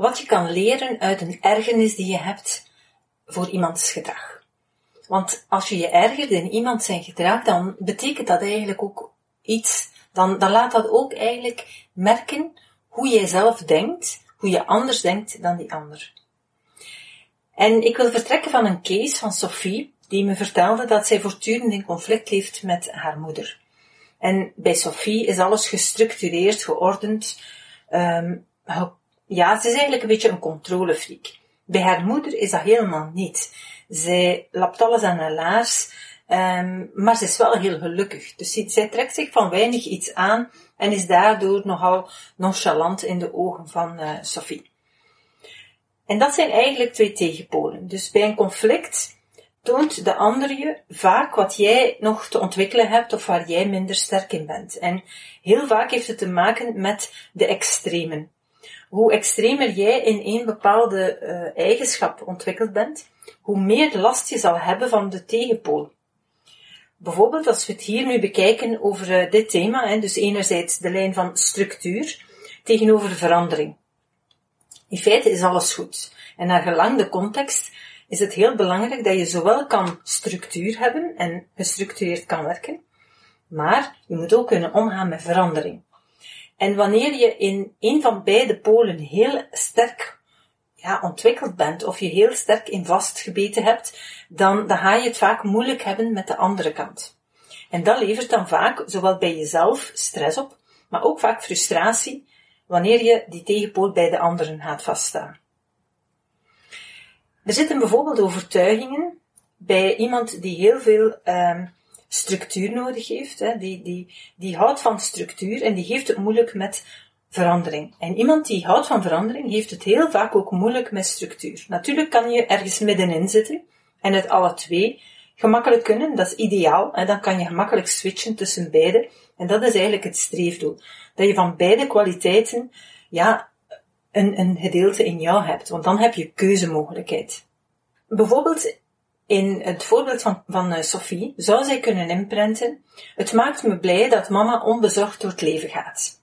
wat je kan leren uit een ergernis die je hebt voor iemands gedrag. Want als je je ergert in iemand zijn gedrag, dan betekent dat eigenlijk ook iets, dan, dan laat dat ook eigenlijk merken hoe jij zelf denkt, hoe je anders denkt dan die ander. En ik wil vertrekken van een case van Sophie, die me vertelde dat zij voortdurend in conflict leeft met haar moeder. En bij Sophie is alles gestructureerd, geordend. Um, ja, ze is eigenlijk een beetje een controlefreak. Bij haar moeder is dat helemaal niet. Zij lapt alles aan haar laars, um, maar ze is wel heel gelukkig. Dus zij trekt zich van weinig iets aan en is daardoor nogal nonchalant in de ogen van uh, Sophie. En dat zijn eigenlijk twee tegenpolen. Dus bij een conflict toont de ander je vaak wat jij nog te ontwikkelen hebt of waar jij minder sterk in bent. En heel vaak heeft het te maken met de extremen. Hoe extremer jij in een bepaalde uh, eigenschap ontwikkeld bent, hoe meer last je zal hebben van de tegenpool. Bijvoorbeeld als we het hier nu bekijken over uh, dit thema, hè, dus enerzijds de lijn van structuur tegenover verandering. In feite is alles goed. En naar gelang de context is het heel belangrijk dat je zowel kan structuur hebben en gestructureerd kan werken, maar je moet ook kunnen omgaan met verandering. En wanneer je in een van beide polen heel sterk ja, ontwikkeld bent of je heel sterk in vastgebeten hebt, dan, dan ga je het vaak moeilijk hebben met de andere kant. En dat levert dan vaak, zowel bij jezelf, stress op, maar ook vaak frustratie, wanneer je die tegenpool bij de anderen gaat vaststaan. Er zitten bijvoorbeeld overtuigingen bij iemand die heel veel um, structuur nodig heeft, hè, die, die, die houdt van structuur en die heeft het moeilijk met verandering. En iemand die houdt van verandering heeft het heel vaak ook moeilijk met structuur. Natuurlijk kan je ergens middenin zitten en het alle twee gemakkelijk kunnen, dat is ideaal. En dan kan je gemakkelijk switchen tussen beide. En dat is eigenlijk het streefdoel. Dat je van beide kwaliteiten, ja, een, een gedeelte in jou hebt, want dan heb je keuzemogelijkheid. Bijvoorbeeld in het voorbeeld van, van uh, Sophie zou zij kunnen imprinten, het maakt me blij dat mama onbezorgd door het leven gaat.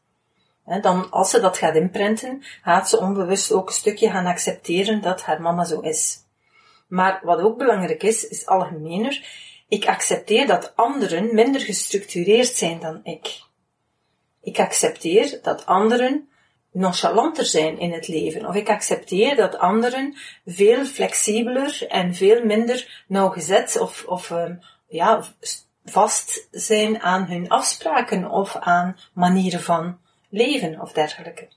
dan, als ze dat gaat imprinten, gaat ze onbewust ook een stukje gaan accepteren dat haar mama zo is. Maar wat ook belangrijk is, is algemener, ik accepteer dat anderen minder gestructureerd zijn dan ik. Ik accepteer dat anderen nonchalanter zijn in het leven. Of ik accepteer dat anderen veel flexibeler en veel minder nauwgezet of, of um, ja, vast zijn aan hun afspraken of aan manieren van leven of dergelijke.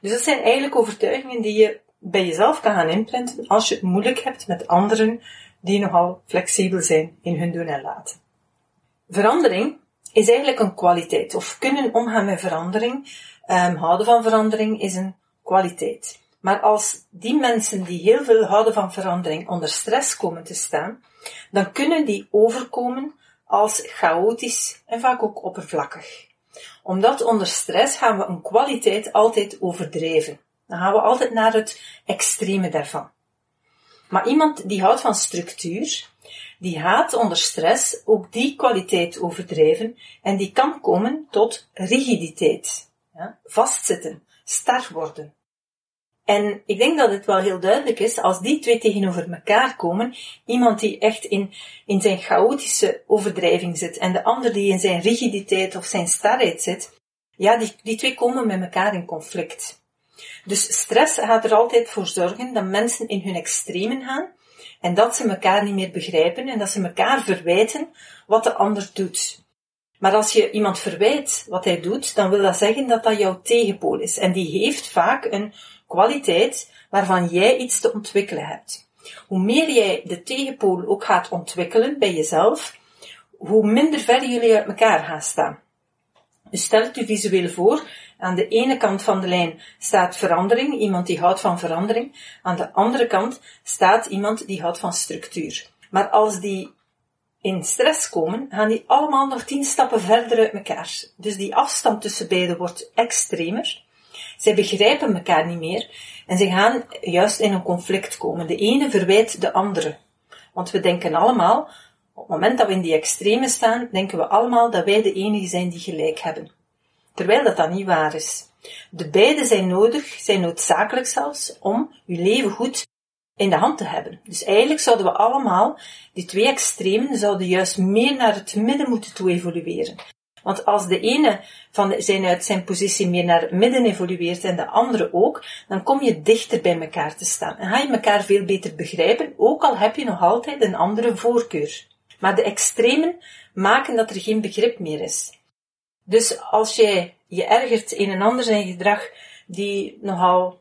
Dus dat zijn eigenlijk overtuigingen die je bij jezelf kan gaan imprinten als je het moeilijk hebt met anderen die nogal flexibel zijn in hun doen en laten. Verandering is eigenlijk een kwaliteit, of kunnen omgaan met verandering Um, houden van verandering is een kwaliteit. Maar als die mensen die heel veel houden van verandering onder stress komen te staan, dan kunnen die overkomen als chaotisch en vaak ook oppervlakkig. Omdat onder stress gaan we een kwaliteit altijd overdrijven. Dan gaan we altijd naar het extreme daarvan. Maar iemand die houdt van structuur, die gaat onder stress ook die kwaliteit overdrijven en die kan komen tot rigiditeit. Ja? Vastzitten, star worden. En ik denk dat het wel heel duidelijk is, als die twee tegenover elkaar komen, iemand die echt in, in zijn chaotische overdrijving zit en de ander die in zijn rigiditeit of zijn starheid zit, ja, die, die twee komen met elkaar in conflict. Dus stress gaat er altijd voor zorgen dat mensen in hun extremen gaan en dat ze elkaar niet meer begrijpen en dat ze elkaar verwijten wat de ander doet. Maar als je iemand verwijt wat hij doet, dan wil dat zeggen dat dat jouw tegenpool is. En die heeft vaak een kwaliteit waarvan jij iets te ontwikkelen hebt. Hoe meer jij de tegenpool ook gaat ontwikkelen bij jezelf, hoe minder ver jullie uit elkaar gaan staan. Dus stel het u visueel voor. Aan de ene kant van de lijn staat verandering, iemand die houdt van verandering. Aan de andere kant staat iemand die houdt van structuur. Maar als die in stress komen, gaan die allemaal nog tien stappen verder uit elkaar. Dus die afstand tussen beiden wordt extremer. Zij begrijpen elkaar niet meer en ze gaan juist in een conflict komen. De ene verwijt de andere. Want we denken allemaal, op het moment dat we in die extreme staan, denken we allemaal dat wij de enige zijn die gelijk hebben. Terwijl dat dan niet waar is. De beide zijn nodig, zijn noodzakelijk zelfs, om je leven goed in de hand te hebben. Dus eigenlijk zouden we allemaal, die twee extremen, zouden juist meer naar het midden moeten toe evolueren. Want als de ene van zijn uit zijn positie meer naar het midden evolueert en de andere ook, dan kom je dichter bij elkaar te staan. En ga je elkaar veel beter begrijpen, ook al heb je nog altijd een andere voorkeur. Maar de extremen maken dat er geen begrip meer is. Dus als jij je ergert in een ander zijn gedrag die nogal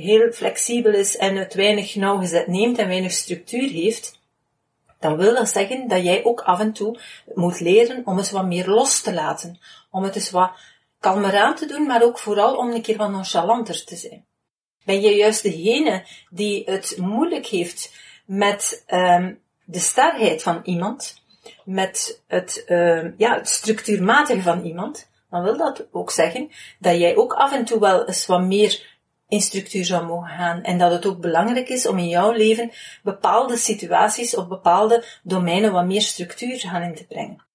heel flexibel is en het weinig nauwgezet neemt en weinig structuur heeft, dan wil dat zeggen dat jij ook af en toe moet leren om eens wat meer los te laten. Om het eens wat kalmer aan te doen, maar ook vooral om een keer wat nonchalanter te zijn. Ben je juist degene die het moeilijk heeft met um, de starheid van iemand, met het, uh, ja, het structuurmatige van iemand, dan wil dat ook zeggen dat jij ook af en toe wel eens wat meer in structuur zou mogen gaan. En dat het ook belangrijk is om in jouw leven bepaalde situaties of bepaalde domeinen wat meer structuur gaan in te brengen.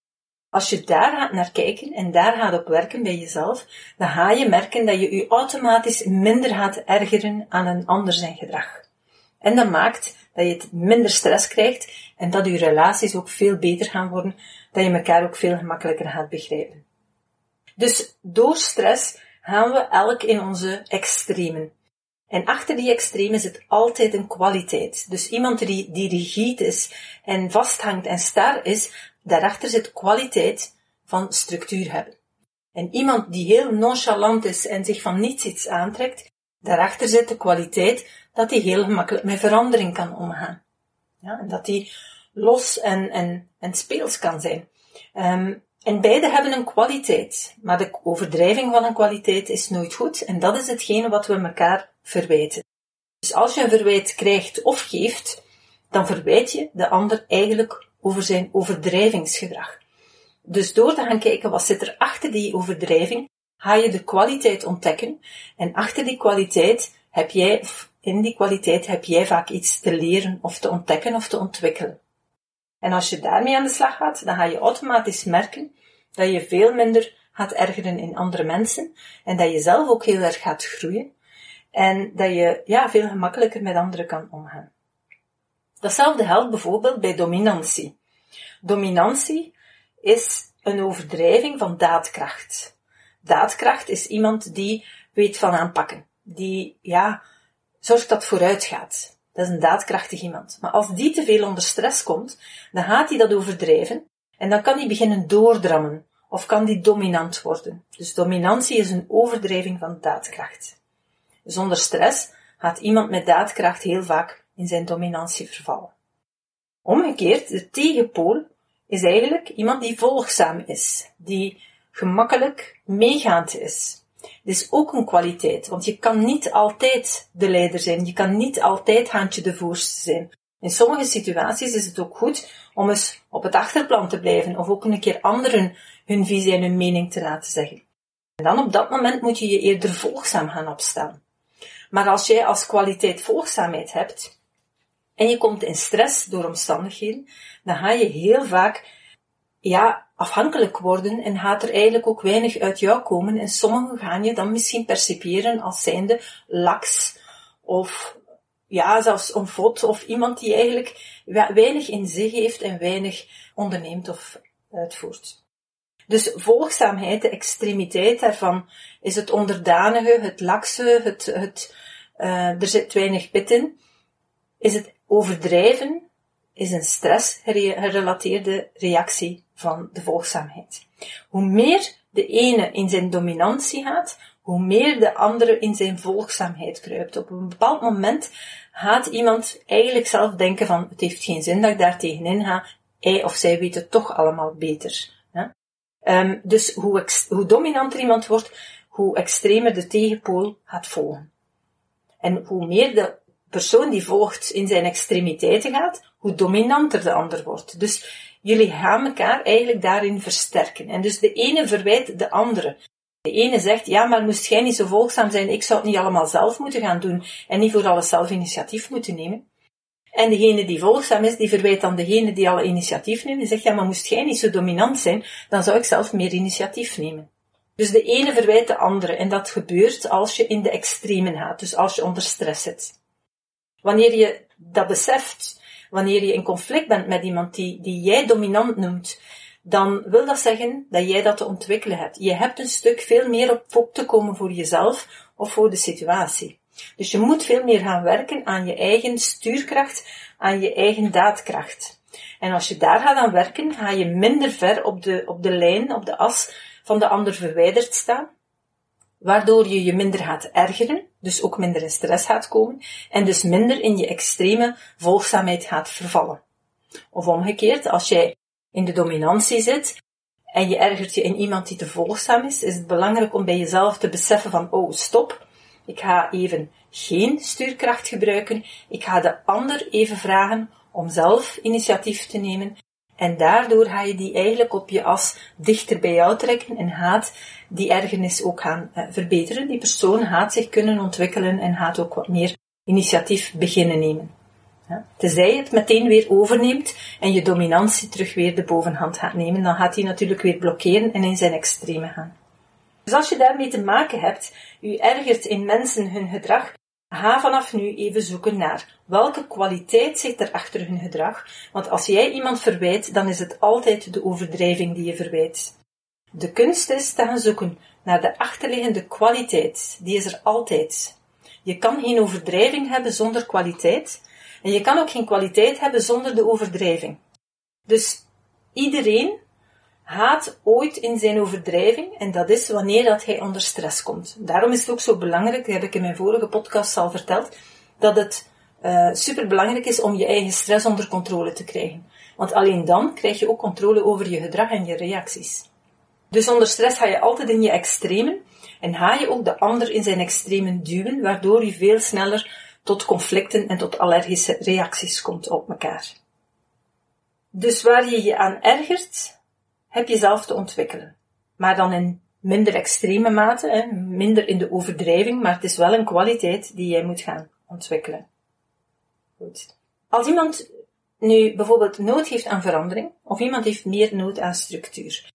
Als je daar gaat naar kijken en daar gaat op werken bij jezelf, dan ga je merken dat je je automatisch minder gaat ergeren aan een ander zijn gedrag. En dat maakt dat je het minder stress krijgt en dat je relaties ook veel beter gaan worden, dat je elkaar ook veel gemakkelijker gaat begrijpen. Dus door stress gaan we elk in onze extremen. En achter die extremen zit altijd een kwaliteit. Dus iemand die, die rigide is en vasthangt en star is, daarachter zit kwaliteit van structuur hebben. En iemand die heel nonchalant is en zich van niets iets aantrekt, daarachter zit de kwaliteit dat hij heel gemakkelijk met verandering kan omgaan. Ja, en dat hij los en, en, en speels kan zijn. Um, en beide hebben een kwaliteit, maar de overdrijving van een kwaliteit is nooit goed en dat is hetgene wat we elkaar verwijten. Dus als je een verwijt krijgt of geeft, dan verwijt je de ander eigenlijk over zijn overdrijvingsgedrag. Dus door te gaan kijken wat zit er achter die overdrijving, ga je de kwaliteit ontdekken en achter die kwaliteit heb jij, in die kwaliteit heb jij vaak iets te leren of te ontdekken of te ontwikkelen. En als je daarmee aan de slag gaat, dan ga je automatisch merken dat je veel minder gaat ergeren in andere mensen en dat je zelf ook heel erg gaat groeien en dat je ja, veel gemakkelijker met anderen kan omgaan. Datzelfde geldt bijvoorbeeld bij dominantie. Dominantie is een overdrijving van daadkracht. Daadkracht is iemand die weet van aanpakken, die ja, zorgt dat vooruit gaat. Dat is een daadkrachtig iemand. Maar als die te veel onder stress komt, dan gaat hij dat overdrijven en dan kan hij beginnen doordrammen of kan die dominant worden. Dus dominantie is een overdrijving van daadkracht. Zonder stress gaat iemand met daadkracht heel vaak in zijn dominantie vervallen. Omgekeerd, de tegenpool is eigenlijk iemand die volgzaam is, die gemakkelijk meegaand is, dit is ook een kwaliteit, want je kan niet altijd de leider zijn. Je kan niet altijd handje de voorste zijn. In sommige situaties is het ook goed om eens op het achterplan te blijven of ook een keer anderen hun visie en hun mening te laten zeggen. En dan op dat moment moet je je eerder volgzaam gaan opstellen. Maar als jij als kwaliteit volgzaamheid hebt en je komt in stress door omstandigheden, dan ga je heel vaak ja, afhankelijk worden en gaat er eigenlijk ook weinig uit jou komen. En sommigen gaan je dan misschien percipiëren als zijnde laks of ja, zelfs onvot of iemand die eigenlijk weinig in zich heeft en weinig onderneemt of uitvoert. Dus volgzaamheid, de extremiteit daarvan, is het onderdanige, het lakse, het, het, uh, er zit weinig pit in. Is het overdrijven, is een stress-gerelateerde reactie van de volgzaamheid. Hoe meer de ene in zijn dominantie gaat, hoe meer de andere in zijn volgzaamheid kruipt. Op een bepaald moment gaat iemand eigenlijk zelf denken van het heeft geen zin dat ik daar tegenin ga, hij of zij weet het toch allemaal beter. Um, dus hoe, hoe dominanter iemand wordt, hoe extremer de tegenpool gaat volgen. En hoe meer de persoon die volgt in zijn extremiteiten gaat, hoe dominanter de ander wordt. Dus jullie gaan elkaar eigenlijk daarin versterken. En dus de ene verwijt de andere. De ene zegt, ja, maar moest jij niet zo volgzaam zijn, ik zou het niet allemaal zelf moeten gaan doen en niet voor alles zelf initiatief moeten nemen. En degene die volgzaam is, die verwijt dan degene die alle initiatief neemt en zegt, ja, maar moest jij niet zo dominant zijn, dan zou ik zelf meer initiatief nemen. Dus de ene verwijt de andere en dat gebeurt als je in de extremen gaat, dus als je onder stress zit. Wanneer je dat beseft, wanneer je in conflict bent met iemand die, die jij dominant noemt, dan wil dat zeggen dat jij dat te ontwikkelen hebt. Je hebt een stuk veel meer op op te komen voor jezelf of voor de situatie. Dus je moet veel meer gaan werken aan je eigen stuurkracht, aan je eigen daadkracht. En als je daar gaat aan werken, ga je minder ver op de, op de lijn, op de as van de ander verwijderd staan, waardoor je je minder gaat ergeren, dus ook minder in stress gaat komen, en dus minder in je extreme volgzaamheid gaat vervallen. Of omgekeerd, als jij in de dominantie zit en je ergert je in iemand die te volgzaam is, is het belangrijk om bij jezelf te beseffen van, oh, stop, ik ga even geen stuurkracht gebruiken, ik ga de ander even vragen om zelf initiatief te nemen en daardoor ga je die eigenlijk op je as dichter bij jou trekken en gaat die ergernis ook gaan eh, verbeteren. Die persoon gaat zich kunnen ontwikkelen en gaat ook wat meer initiatief beginnen nemen. Ja. Tenzij je het meteen weer overneemt en je dominantie terug weer de bovenhand gaat nemen, dan gaat hij natuurlijk weer blokkeren en in zijn extreme gaan. Dus als je daarmee te maken hebt, u ergert in mensen hun gedrag, ga vanaf nu even zoeken naar welke kwaliteit zit er achter hun gedrag. Want als jij iemand verwijt, dan is het altijd de overdrijving die je verwijt. De kunst is te gaan zoeken naar de achterliggende kwaliteit. Die is er altijd. Je kan geen overdrijving hebben zonder kwaliteit. En je kan ook geen kwaliteit hebben zonder de overdrijving. Dus iedereen haat ooit in zijn overdrijving en dat is wanneer dat hij onder stress komt. Daarom is het ook zo belangrijk, heb ik in mijn vorige podcast al verteld, dat het uh, eh, super belangrijk is om je eigen stress onder controle te krijgen. Want alleen dan krijg je ook controle over je gedrag en je reacties. Dus onder stress ga je altijd in je extremen en ga je ook de ander in zijn extremen duwen, waardoor je veel sneller tot conflicten en tot allergische reacties komt op elkaar. Dus waar je je aan ergert, heb je zelf te ontwikkelen. Maar dan in minder extreme mate, hè, minder in de overdrijving, maar het is wel een kwaliteit die jij moet gaan ontwikkelen. Goed. Als iemand nu bijvoorbeeld nood heeft aan verandering, of iemand heeft meer nood aan structuur,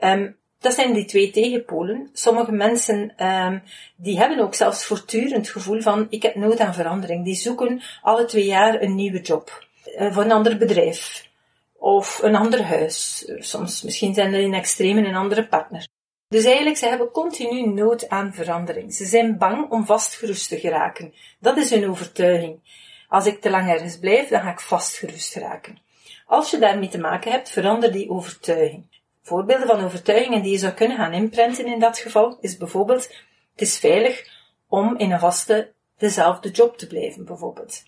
um, dat zijn die twee tegenpolen. Sommige mensen um, die hebben ook zelfs voortdurend het gevoel van ik heb nood aan verandering. Die zoeken alle twee jaar een nieuwe job uh, voor een ander bedrijf of een ander huis. Soms misschien zijn er in extremen een andere partner. Dus eigenlijk, ze hebben continu nood aan verandering. Ze zijn bang om vastgerust te geraken. Dat is hun overtuiging. Als ik te lang ergens blijf, dan ga ik vastgerust geraken. Als je daarmee te maken hebt, verander die overtuiging. Voorbeelden van overtuigingen die je zou kunnen gaan inprenten in dat geval, is bijvoorbeeld, het is veilig om in een vaste, dezelfde job te blijven, bijvoorbeeld.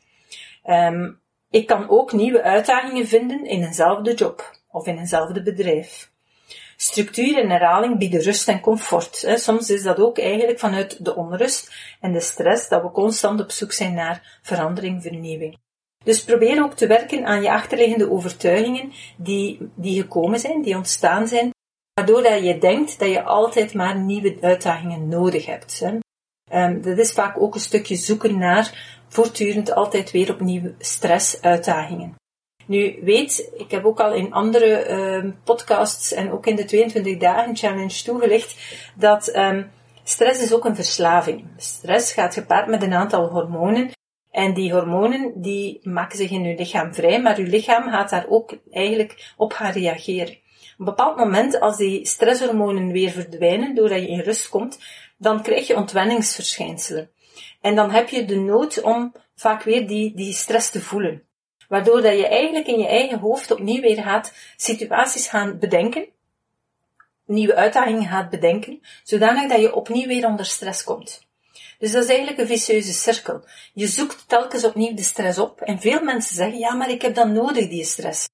Um, ik kan ook nieuwe uitdagingen vinden in eenzelfde job of in eenzelfde bedrijf. Structuur en herhaling bieden rust en comfort. Soms is dat ook eigenlijk vanuit de onrust en de stress dat we constant op zoek zijn naar verandering, vernieuwing. Dus probeer ook te werken aan je achterliggende overtuigingen die, die gekomen zijn, die ontstaan zijn, waardoor dat je denkt dat je altijd maar nieuwe uitdagingen nodig hebt. Um, dat is vaak ook een stukje zoeken naar voortdurend altijd weer opnieuw stress, uitdagingen. Nu weet, ik heb ook al in andere uh, podcasts en ook in de 22 dagen challenge toegelicht dat um, stress is ook een verslaving. Stress gaat gepaard met een aantal hormonen en die hormonen die maken zich in uw lichaam vrij, maar uw lichaam gaat daar ook eigenlijk op gaan reageren. Op een bepaald moment, als die stresshormonen weer verdwijnen, doordat je in rust komt, dan krijg je ontwenningsverschijnselen. En dan heb je de nood om vaak weer die, die stress te voelen. Waardoor dat je eigenlijk in je eigen hoofd opnieuw weer gaat situaties gaan bedenken, nieuwe uitdagingen gaat bedenken, zodanig dat je opnieuw weer onder stress komt. Dus dat is eigenlijk een vicieuze cirkel. Je zoekt telkens opnieuw de stress op en veel mensen zeggen, ja, maar ik heb dan nodig, die stress.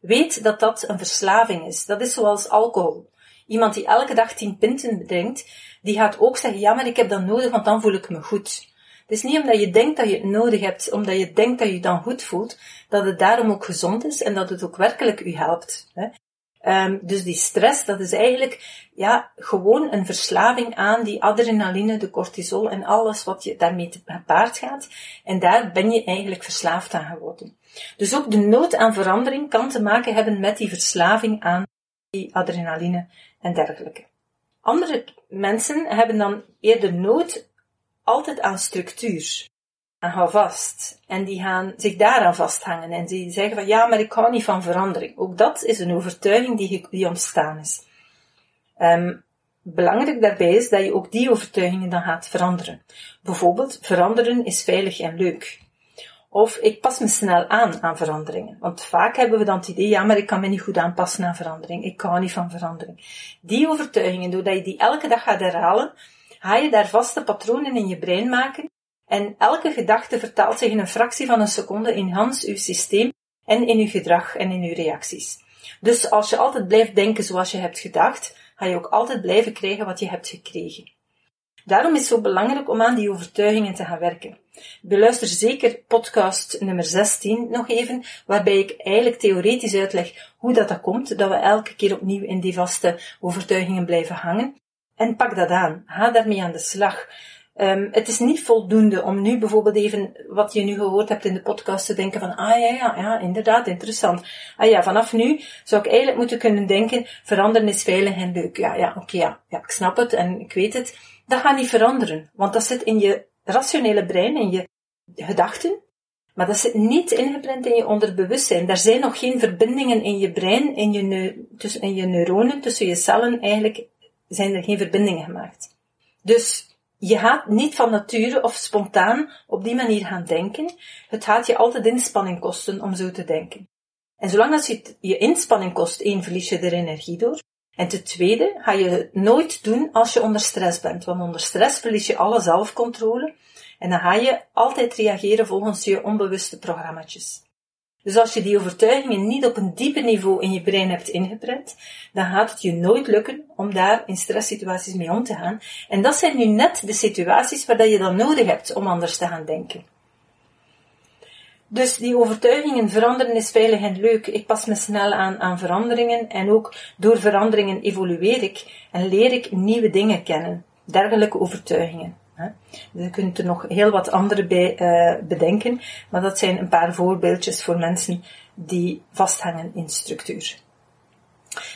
Weet dat dat een verslaving is. Dat is zoals alcohol. Iemand die elke dag tien pinten drinkt, die gaat ook zeggen, ja, maar ik heb dat nodig, want dan voel ik me goed. Het is niet omdat je denkt dat je het nodig hebt, omdat je denkt dat je je dan goed voelt, dat het daarom ook gezond is en dat het ook werkelijk u helpt. Hè. Um, dus die stress, dat is eigenlijk ja, gewoon een verslaving aan die adrenaline, de cortisol en alles wat je daarmee te paard gaat. En daar ben je eigenlijk verslaafd aan geworden. Dus ook de nood aan verandering kan te maken hebben met die verslaving aan die adrenaline en dergelijke. Andere mensen hebben dan eerder nood altijd aan structuur en hou vast. En die gaan zich daaraan vasthangen. En die zeggen van ja, maar ik hou niet van verandering. Ook dat is een overtuiging die, die ontstaan is. Um, belangrijk daarbij is dat je ook die overtuigingen dan gaat veranderen. Bijvoorbeeld, veranderen is veilig en leuk. Of ik pas me snel aan aan veranderingen. Want vaak hebben we dan het idee, ja, maar ik kan me niet goed aanpassen aan verandering. Ik hou niet van verandering. Die overtuigingen, doordat je die elke dag gaat herhalen, ga je daar vaste patronen in je brein maken en elke gedachte vertaalt zich in een fractie van een seconde in Hans uw systeem en in uw gedrag en in uw reacties. Dus als je altijd blijft denken zoals je hebt gedacht, ga je ook altijd blijven krijgen wat je hebt gekregen. Daarom is het zo belangrijk om aan die overtuigingen te gaan werken. Beluister zeker podcast nummer 16 nog even, waarbij ik eigenlijk theoretisch uitleg hoe dat, dat komt, dat we elke keer opnieuw in die vaste overtuigingen blijven hangen. En pak dat aan. Ga daarmee aan de slag. Um, het is niet voldoende om nu bijvoorbeeld even wat je nu gehoord hebt in de podcast te denken van, ah ja, ja, ja, inderdaad, interessant. Ah ja, vanaf nu zou ik eigenlijk moeten kunnen denken, veranderen is veilig en leuk. Ja, ja, oké, ja, ja, ik snap het en ik weet het. Dat gaat niet veranderen, want dat zit in je rationele brein, in je gedachten, maar dat zit niet ingeprent in je onderbewustzijn. Daar zijn nog geen verbindingen in je brein, in je, tussen, in je neuronen, tussen je cellen, eigenlijk zijn er geen verbindingen gemaakt. Dus je gaat niet van nature of spontaan op die manier gaan denken. Het gaat je altijd inspanning kosten om zo te denken. En zolang als je je inspanning kost, één, verlies je er energie door. En ten tweede, ga je het nooit doen als je onder stress bent. Want onder stress verlies je alle zelfcontrole. En dan ga je altijd reageren volgens je onbewuste programma's. Dus als je die overtuigingen niet op een diepe niveau in je brein hebt ingeprent, dan gaat het je nooit lukken om daar in stresssituaties mee om te gaan. En dat zijn nu net de situaties waar je dan nodig hebt om anders te gaan denken. Dus die overtuigingen veranderen is veilig en leuk. Ik pas me snel aan aan veranderingen en ook door veranderingen evolueer ik en leer ik nieuwe dingen kennen. Dergelijke overtuigingen. Je kunt er nog heel wat andere bij uh, bedenken, maar dat zijn een paar voorbeeldjes voor mensen die vasthangen in structuur.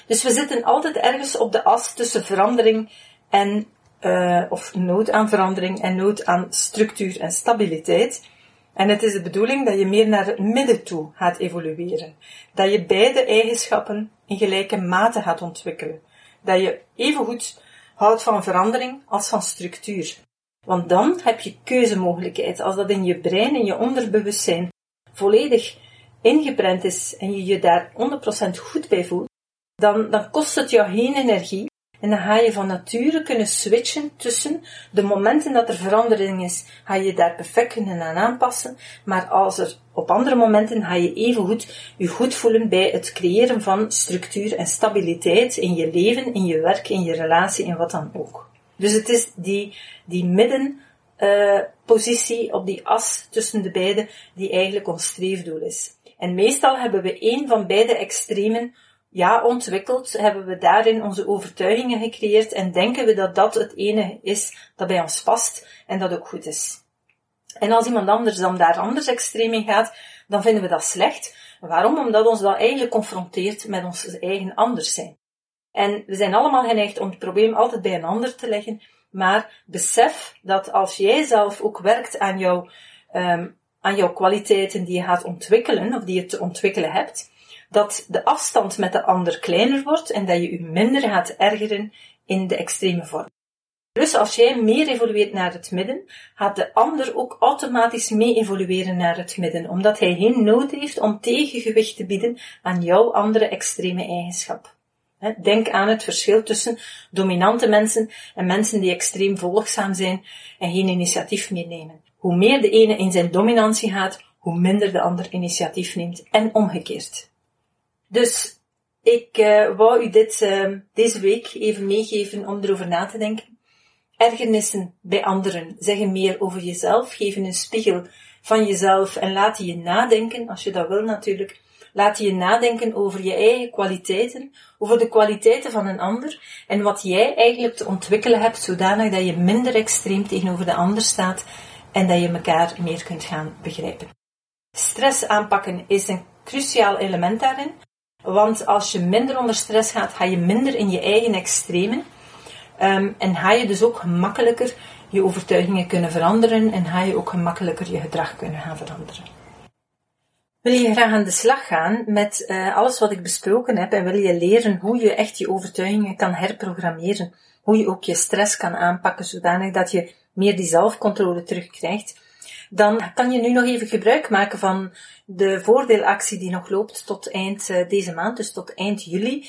Dus we zitten altijd ergens op de as tussen verandering en, uh, of nood aan verandering en nood aan structuur en stabiliteit. En het is de bedoeling dat je meer naar het midden toe gaat evolueren. Dat je beide eigenschappen in gelijke mate gaat ontwikkelen. Dat je evengoed houdt van verandering als van structuur. Want dan heb je keuzemogelijkheid. Als dat in je brein, in je onderbewustzijn volledig ingeprent is en je je daar 100% goed bij voelt, dan, dan kost het jou geen energie en dan ga je van nature kunnen switchen tussen de momenten dat er verandering is, ga je daar perfect kunnen aan aanpassen. Maar als er op andere momenten ga je even goed je goed voelen bij het creëren van structuur en stabiliteit in je leven, in je werk, in je relatie en wat dan ook. Dus het is die, die middenpositie uh, op die as tussen de beide die eigenlijk ons streefdoel is. En meestal hebben we één van beide extremen ja, ontwikkeld, hebben we daarin onze overtuigingen gecreëerd en denken we dat dat het enige is dat bij ons past en dat ook goed is. En als iemand anders dan daar anders extreem in gaat, dan vinden we dat slecht. Waarom? Omdat ons dat eigenlijk confronteert met ons eigen anders zijn. En we zijn allemaal geneigd om het probleem altijd bij een ander te leggen. Maar besef dat als jij zelf ook werkt aan, jouw, um, aan jouw kwaliteiten die je gaat ontwikkelen, of die je te ontwikkelen hebt, dat de afstand met de ander kleiner wordt en dat je je minder gaat ergeren in de extreme vorm. Dus als jij meer evolueert naar het midden, gaat de ander ook automatisch mee evolueren naar het midden, omdat hij geen nood heeft om tegengewicht te bieden aan jouw andere extreme eigenschap. Denk aan het verschil tussen dominante mensen en mensen die extreem volgzaam zijn en geen initiatief meer nemen. Hoe meer de ene in zijn dominantie gaat, hoe minder de ander initiatief neemt en omgekeerd. Dus Ik uh, wou u dit uh, deze week even meegeven om erover na te denken. Ergernissen bij anderen zeggen meer over jezelf, geven een spiegel van jezelf en laten je nadenken, als je dat wil natuurlijk, laten je nadenken over je eigen kwaliteiten, over de kwaliteiten van een ander en wat jij eigenlijk te ontwikkelen hebt, zodanig dat je minder extreem tegenover de ander staat en dat je elkaar meer kunt gaan begrijpen. Stress aanpakken is een cruciaal element daarin, want als je minder onder stress gaat, ga je minder in je eigen extremen um, en ga je dus ook gemakkelijker je overtuigingen kunnen veranderen en ga je ook gemakkelijker je gedrag kunnen gaan veranderen. Wil je graag aan de slag gaan met uh, alles wat ik besproken heb en wil je leren hoe je echt je overtuigingen kan herprogrammeren, hoe je ook je stress kan aanpakken zodanig dat je meer die zelfcontrole terugkrijgt, dan kan je nu nog even gebruik maken van de voordeelactie die nog loopt tot eind uh, deze maand, dus tot eind juli.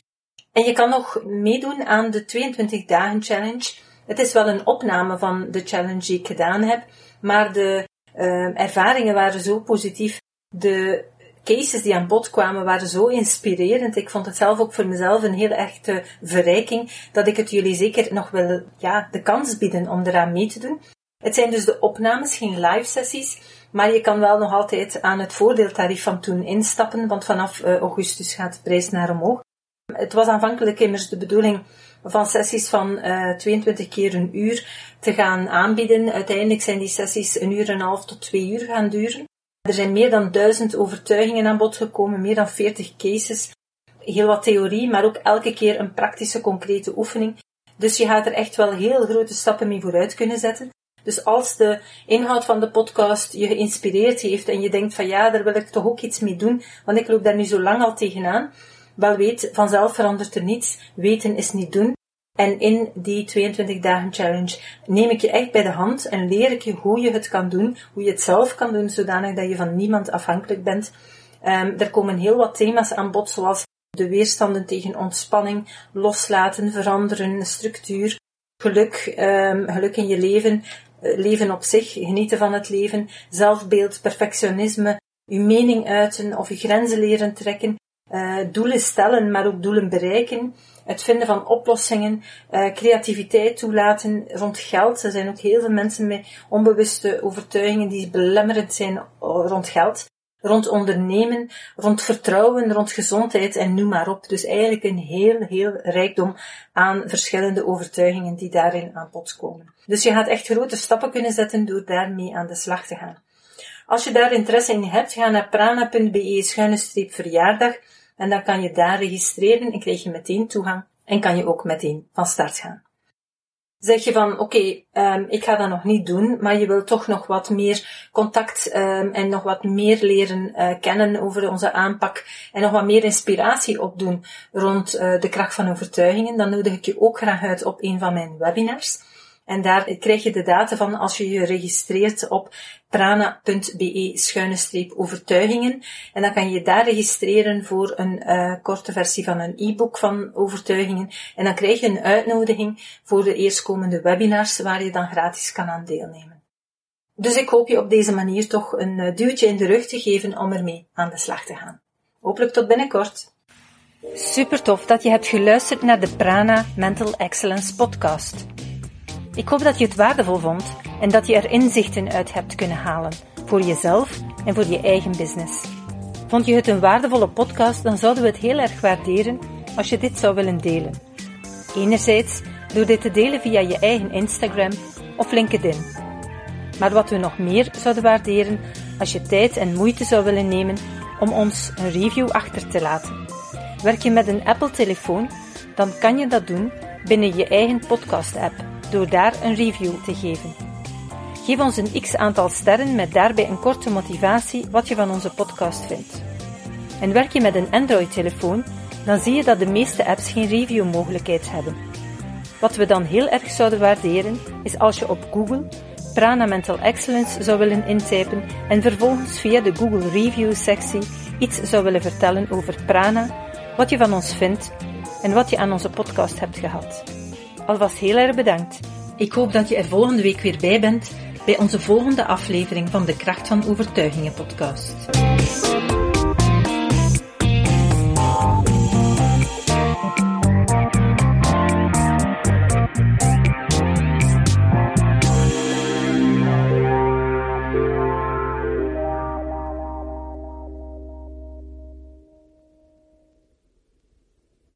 En je kan nog meedoen aan de 22 dagen challenge. Het is wel een opname van de challenge die ik gedaan heb, maar de uh, ervaringen waren zo positief. De cases die aan bod kwamen waren zo inspirerend. Ik vond het zelf ook voor mezelf een heel echte verrijking dat ik het jullie zeker nog wil ja, de kans bieden om eraan mee te doen. Het zijn dus de opnames, geen live sessies, maar je kan wel nog altijd aan het voordeeltarief van toen instappen, want vanaf uh, augustus gaat de prijs naar omhoog. Het was aanvankelijk immers de bedoeling van sessies van uh, eh, 22 keer een uur te gaan aanbieden. Uiteindelijk zijn die sessies een uur en een half tot twee uur gaan duren. Er zijn meer dan duizend overtuigingen aan bod gekomen, meer dan 40 cases, heel wat theorie, maar ook elke keer een praktische, concrete oefening. Dus je gaat er echt wel heel grote stappen mee vooruit kunnen zetten. Dus als de inhoud van de podcast je geïnspireerd heeft en je denkt van ja, daar wil ik toch ook iets mee doen, want ik loop daar nu zo lang al tegenaan, wel weet, vanzelf verandert er niets. Weten is niet doen. En in die 22 dagen challenge neem ik je echt bij de hand en leer ik je hoe je het kan doen, hoe je het zelf kan doen, zodanig dat je van niemand afhankelijk bent. Um, er komen heel wat thema's aan bod, zoals de weerstanden tegen ontspanning, loslaten, veranderen, structuur, geluk, um, geluk in je leven, eh, leven op zich, genieten van het leven, zelfbeeld, perfectionisme, je mening uiten of je grenzen leren trekken, uh, doelen stellen, maar ook doelen bereiken, het vinden van oplossingen, uh, creativiteit toelaten rond geld. Er zijn ook heel veel mensen met onbewuste overtuigingen die belemmerend zijn rond geld, rond ondernemen, rond vertrouwen, rond gezondheid en noem maar op. Dus eigenlijk een heel, heel rijkdom aan verschillende overtuigingen die daarin aan bod komen. Dus je gaat echt grote stappen kunnen zetten door daarmee aan de slag te gaan. Als je daar interesse in hebt, ga naar prana.be schuine verjaardag en dan kan je daar registreren en krijg je meteen toegang en kan je ook meteen van start gaan. Zeg je van, oké, um, ik ga dat nog niet doen, maar je wil toch nog wat meer contact um, en nog wat meer leren uh, kennen over onze aanpak en nog wat meer inspiratie opdoen rond uh, de kracht van overtuigingen, dan nodig ik je ook graag uit op een van mijn webinars. En daar krijg je de data van als je je registreert op prana.be-overtuigingen. En dan kan je daar registreren voor een uh, korte versie van een e-book van overtuigingen. En dan krijg je een uitnodiging voor de eerstkomende webinars waar je dan gratis kan aan deelnemen. Dus ik hoop je op deze manier toch een uh, duwtje in de rug te geven om ermee aan de slag te gaan. Hopelijk tot binnenkort. Super tof dat je hebt geluisterd naar de Prana Mental Excellence podcast. Ik hoop dat je het waardevol vond en dat je er inzichten uit hebt kunnen halen voor jezelf en voor je eigen business. Vond je het een waardevolle podcast, dan zouden we het heel erg waarderen als je dit zou willen delen. Enerzijds door dit te delen via je eigen Instagram of LinkedIn. Maar wat we nog meer zouden waarderen als je tijd en moeite zou willen nemen om ons een review achter te laten. Werk je met een Apple-telefoon, dan kan je dat doen binnen je eigen podcast-app door daar een review te geven. Geef ons een x aantal sterren met daarbij een korte motivatie wat je van onze podcast vindt. En werk je met een Android-telefoon, dan zie je dat de meeste apps geen review-mogelijkheid hebben. Wat we dan heel erg zouden waarderen, is als je op Google Prana Mental Excellence zou willen intypen en vervolgens via de Google Review-sectie iets zou willen vertellen over Prana, wat je van ons vindt en wat je aan onze podcast hebt gehad. Alvast heel erg bedankt. Ik hoop dat je er volgende week weer bij bent bij onze volgende aflevering van de Kracht van Overtuigingen podcast.